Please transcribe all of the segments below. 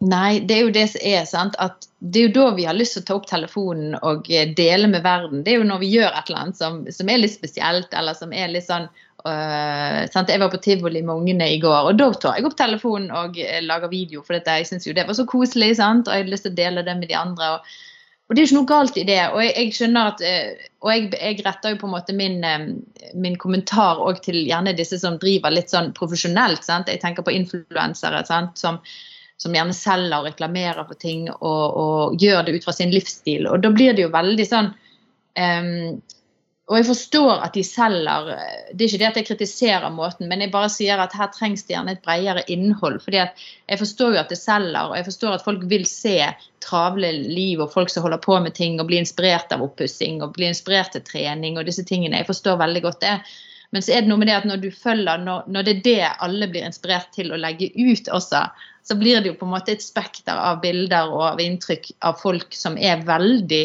Nei, det er jo det som er. sant? At Det er jo da vi har lyst til å ta opp telefonen og eh, dele med verden. Det er jo når vi gjør et eller annet som, som er litt spesielt, eller som er litt sånn øh, sant? Jeg var på tivoli med ungene i går, og da tar jeg opp telefonen og eh, lager video. For jeg syns jo det var så koselig, sant? og jeg hadde lyst til å dele det med de andre. og og Det er jo ikke noe galt i det. og Jeg, jeg skjønner at, og jeg, jeg, retter jo på en måte min, min kommentar til gjerne disse som driver litt sånn profesjonelt. Sant? Jeg tenker på influensere som, som gjerne selger og reklamerer for ting og, og, gjør det ut fra sin livsstil. Og da blir det jo veldig sånn um, Og jeg forstår at de selger Det er ikke det at jeg kritiserer måten, men jeg bare sier at her trengs det gjerne et bredere innhold. fordi jeg forstår jo at det selger, og jeg forstår at folk vil se travle liv og folk som holder på med ting og blir inspirert av oppussing og blir inspirert til trening og disse tingene. Jeg forstår veldig godt det. Men så er det noe med det at når du følger, når, når, det er det alle blir inspirert til å legge ut også, så blir det jo på en måte et spekter av bilder og av inntrykk av folk som er veldig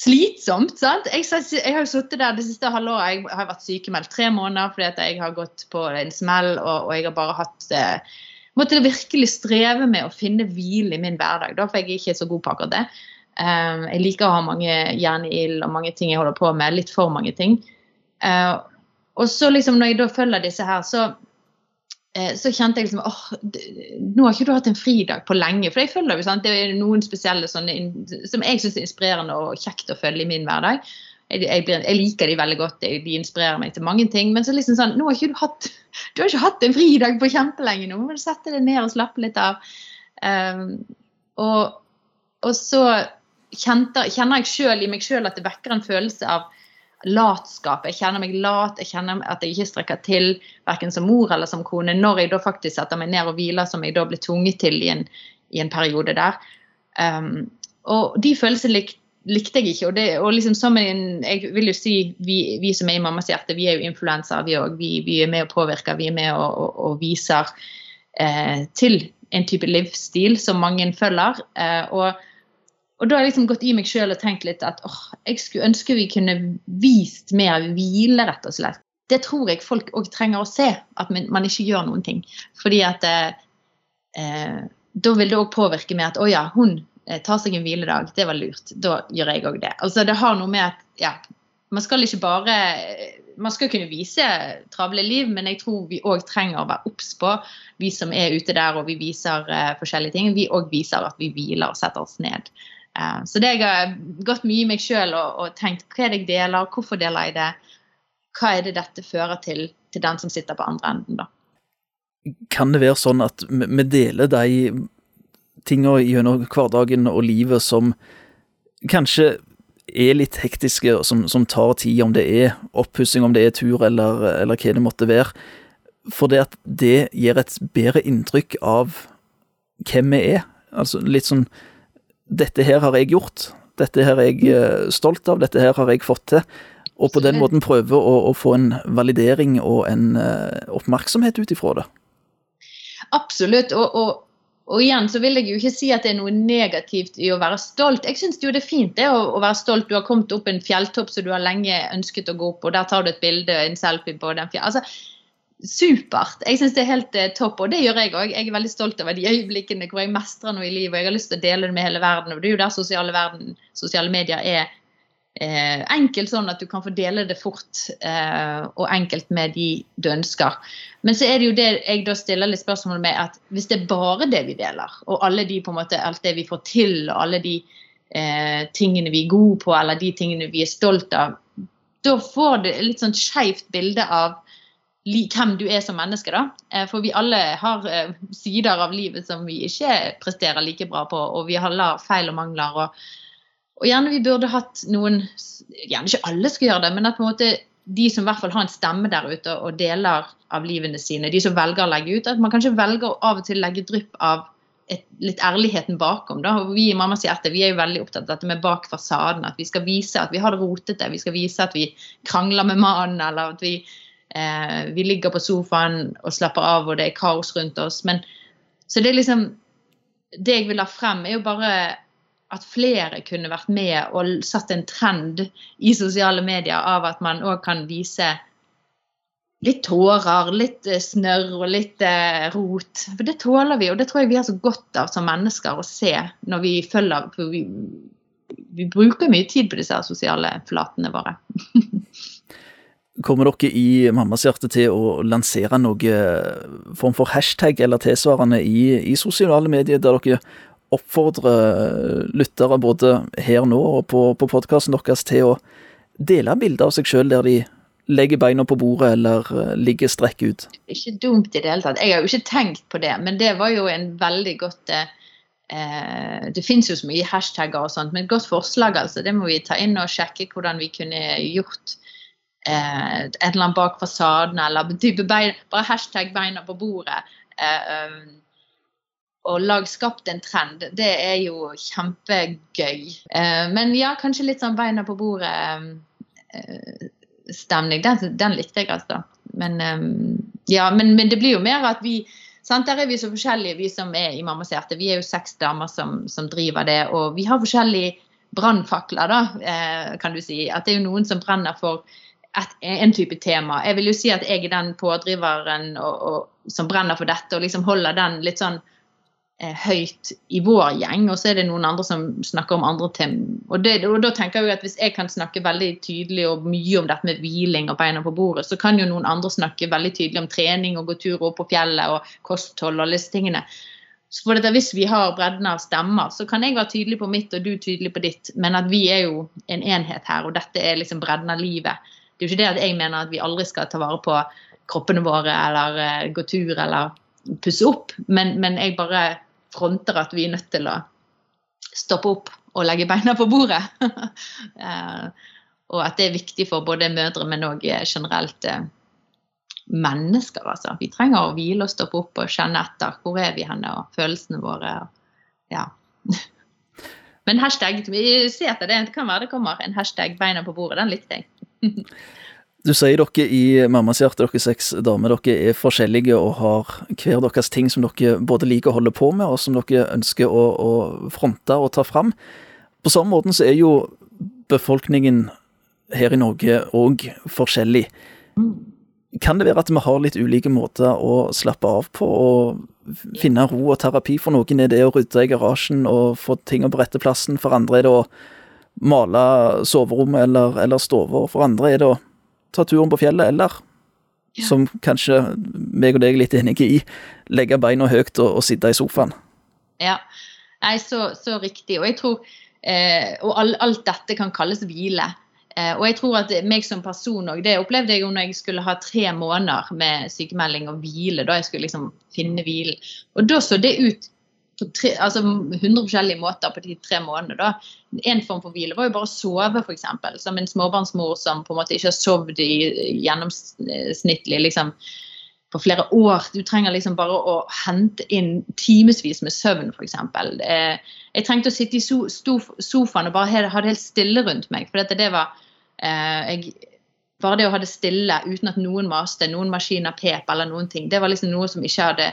slitsomt. sant? Jeg, jeg har jo sittet der det siste halve året. Jeg har vært sykemeldt tre måneder fordi at jeg har gått på en smell, og, og jeg har bare hatt eh, Måtte virkelig streve med å finne hvile i min hverdag, da, for jeg er ikke så god på akkurat det. Um, jeg liker å ha mange jern i ild og mange ting jeg holder på med. Litt for mange ting. Uh, og så liksom når jeg da følger disse her, så, eh, så kjente jeg liksom åh, nå har ikke du hatt en fridag på lenge. For jeg følger jo sant, det er noen spesielle sånne som jeg syns er inspirerende og kjekt å følge i min hverdag. Jeg, jeg, jeg, liker de veldig godt, de inspirerer meg til mange ting. Men så liksom sånn, nå har ikke du hatt du har ikke hatt en fridag på kjempelenge nå. Må du sette deg ned og slappe litt av. Um, og, og, så kjente, kjenner jeg sjøl i meg sjøl at det vekker en følelse av latskap. Jeg kjenner meg lat, jeg kjenner at jeg ikke strekker til verken som mor eller som kone. Når jeg da faktisk setter meg ned og hviler, som jeg da ble tvunget til i en, i en periode der. Um, og de følelsene lik, likte jeg ikke. Og, det, og liksom som en, jeg vil jo si, vi, vi som er i mammas hjerte, vi er jo influensere, vi òg. Vi, vi, er med og påvirker, vi er med og, og, og viser eh, til en type livsstil som mange følger. Eh, og og da har jeg liksom gått i meg sjøl og tenkt litt at åh, jeg skulle ønske vi kunne vist mer hvile, rett og slett. Det tror jeg folk òg trenger å se, at man ikke gjør noen ting. Fordi at eh, eh da vil det òg påvirke med at å ja, hun eh, tar seg en hviledag, det var lurt. Da gjør jeg òg det. Altså det har noe med at ja, man skal ikke bare Man skal kunne vise travle liv, men jeg tror vi òg trenger å være obs på, vi som er ute der og vi viser uh, forskjellige ting. Vi òg viser at vi hviler og setter oss ned. Eh, så det jeg har gått mye i meg sjøl og, og, tenkt hva er det jeg deler, hvorfor deler jeg det, hva er det dette fører til til den som sitter på andre enden, da. Kan det være sånn at vi deler de tingene gjennom hverdagen og livet som kanskje er litt hektiske, som, som tar tid, om det er oppussing, om det er tur eller, eller hva det måtte være. For det at det gir et bedre inntrykk av hvem vi er. Altså litt sånn dette her har jeg gjort, dette her er jeg eh, stolt av, dette her har jeg fått til. Og på den måten prøve å, å få en validering og en uh, oppmerksomhet ut ifra det. Absolutt. Og, og, og, igjen så vil jeg jo ikke si at det er noe negativt i å være stolt. Jeg syns jo det er fint det å, å, være stolt. Du har kommet opp en fjelltopp som du har lenge ønsket å gå opp, og der tar du et bilde, en selfie på den fjellet. Altså, supert. Jeg syns det er helt eh, topp, og det gjør jeg òg. Jeg er veldig stolt over de øyeblikkene hvor jeg mestrer noe i livet og jeg har lyst til å dele det med hele verden. og Det er jo der sosiale, verden, sosiale medier er eh, enkelt, sånn at du kan få dele det fort eh, og enkelt med de du ønsker. Men så er det jo det jeg da stiller litt spørsmål med at hvis det er bare det vi deler, og alle de på en måte, alt det vi får til, og alle de eh, tingene vi er gode på, eller de tingene vi er stolt av, da får det litt sånn skeivt bilde av hvem du er som menneske. da. Eh, for vi alle har eh, sider av livet som vi ikke presterer like bra på, og vi har feil og mangler. Og, og gjerne vi burde hatt noen Gjerne ikke alle skal gjøre det, men at på en måte de som i hvert fall har en stemme der ute og deler av livene sine, de som velger å legge ut, at man kanskje velger av og til å legge drypp av et, litt ærligheten bakom. Da. Og vi i Mamma sier etter, vi er jo veldig opptatt av dette med bak fasaden. At vi skal vise at vi har det rotete. Vi skal vise at vi krangler med mannen, eller at vi Eh, vi ligger på sofaen og slapper av, og det er kaos rundt oss. Men, så det er liksom Det jeg vil ha frem, er jo bare at flere kunne vært med og satt en trend i sosiale medier av at man òg kan vise litt tårer, litt eh, snørr og litt eh, rot. For det tåler vi, og det tror jeg vi har så godt av som mennesker å se når vi følger vi, vi bruker mye tid på disse sosiale flatene våre. Kommer dere i Mammas hjerte til å lansere noe form for hashtag eller tilsvarende i, i sosiale medier, der dere oppfordrer lyttere både her nå og på, på podkasten deres til å dele bilder av seg sjøl der de legger beina på bordet eller uh, ligger strekk ut? Ikke dumt i det hele tatt. Jeg har jo ikke tenkt på det, men det var jo en veldig godt eh, Det finnes jo så mye hashtagger og sånt, men et godt forslag, altså. Det må vi ta inn og sjekke hvordan vi kunne gjort eh, et eller annet bak fasaden, eller type bein, bare hashtag 'beina på bordet'. Eh, um, og lag skapt en trend. Det er jo kjempegøy. Eh, men ja, kanskje litt sånn beina på bordet. Eh, stemning. Den, den, likte jeg, altså. Men, um, ja, men, men, det blir jo mer at vi sant? Der er vi så forskjellige, vi som er i Mammas hjerte. Vi er jo seks damer som, som driver det. Og vi har forskjellige brannfakler, da, eh, kan du si. At det er jo noen som brenner for et, en type tema. Jeg vil jo si at jeg er den pådriveren og, og, som brenner for dette, og liksom holder den litt sånn Eh, høyt i vår gjeng, og så er det noen andre som snakker om andre ting. Og, og, da tenker jeg at Hvis jeg kan snakke veldig tydelig og mye om dette med hviling og beina på bordet, så kan jo noen andre snakke veldig tydelig om trening og gå tur opp på fjellet og kosthold og disse tingene. Så for dette, Hvis vi har bredden av stemmer, så kan jeg være tydelig på mitt og du tydelig på ditt. Men at vi er jo en enhet her, og dette er liksom bredden av livet. Det er jo ikke det at jeg mener at vi aldri skal ta vare på kroppene våre eller uh, gå tur eller pusse opp, men, men jeg bare fronter at vi er nødt til å stoppe opp og legge beina på bordet. Eh, og at det er viktig for både mødre, men òg generelt eh, mennesker. Altså. Vi trenger å hvile og stoppe opp og kjenne etter. Hvor er vi henne, og følelsene våre. Ja. Men hashtag, ser etter det. Det kan være det kommer en hashtag 'beina på bordet'. Den likte jeg. Du sier dere i Mammas hjerte, dere seks damer, dere er forskjellige og har hver deres ting som dere både liker å holde på med, og som dere ønsker å, å fronte og ta fram. På samme måten så er jo befolkningen her i Norge òg forskjellig. Kan det være at vi har litt ulike måter å slappe av på og finne ro og terapi? For noen er det å rydde i garasjen og få ting på rette plassen. For andre er det å male soverommet eller, eller stover. For andre er det å ta turen på fjellet, eller ja. som kanskje meg og deg er litt enige i, legge beina høyt og, og sitte i sofaen. Ja, Nei, så, så riktig. Og jeg tror eh, Og all, alt dette kan kalles hvile. Eh, og jeg tror at meg som person òg, det opplevde jeg jo når jeg skulle ha tre måneder med sykemelding og hvile. Da jeg skulle liksom finne hvilen. Og da så det ut på tre, altså 100 forskjellige måter på de tre månedene. da. En form for hvile var jo bare å sove, f.eks. Som en småbarnsmor som på en måte ikke har sovet gjennomsnittlig liksom, på flere år. Du trenger liksom bare å hente inn timevis med søvn, f.eks. Eh, jeg trengte å sitte i sofaen og bare ha det helt stille rundt meg. for dette, det var eh, jeg, Bare det å ha det stille uten at noen maste, noen maskiner pep eller noen ting, det var liksom noe som ikke hadde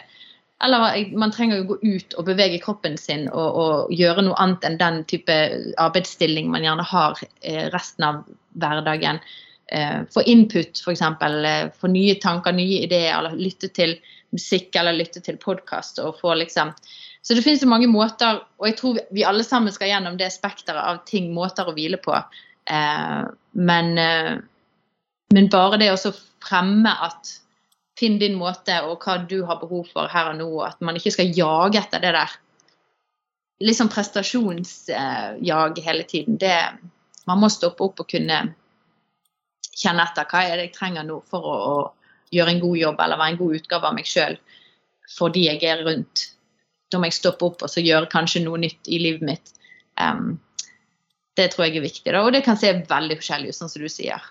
eller man trenger jo gå ut og bevege kroppen sin og, og, gjøre noe annet enn den type arbeidsstilling man gjerne har eh, resten av hverdagen. Eh, få input, f.eks. Eh, få nye tanker, nye ideer, eller lytte til musikk eller lytte til podkast. Liksom Så det finnes jo mange måter, og jeg tror vi alle sammen skal gjennom det spekteret av ting, måter å hvile på. Men, men bare det å fremme at Finn din måte og hva du har behov for her og nå. og At man ikke skal jage etter det der Litt sånn prestasjonsjag hele tiden. Det, man må stoppe opp og kunne kjenne etter hva er det jeg trenger nå for å, å gjøre en god jobb eller være en god utgave av meg sjøl fordi jeg er rundt. Da må jeg stoppe opp og så gjøre kanskje noe nytt i livet mitt. Um, det tror jeg er viktig. Da. Og det kan se veldig forskjellig ut, sånn som du sier.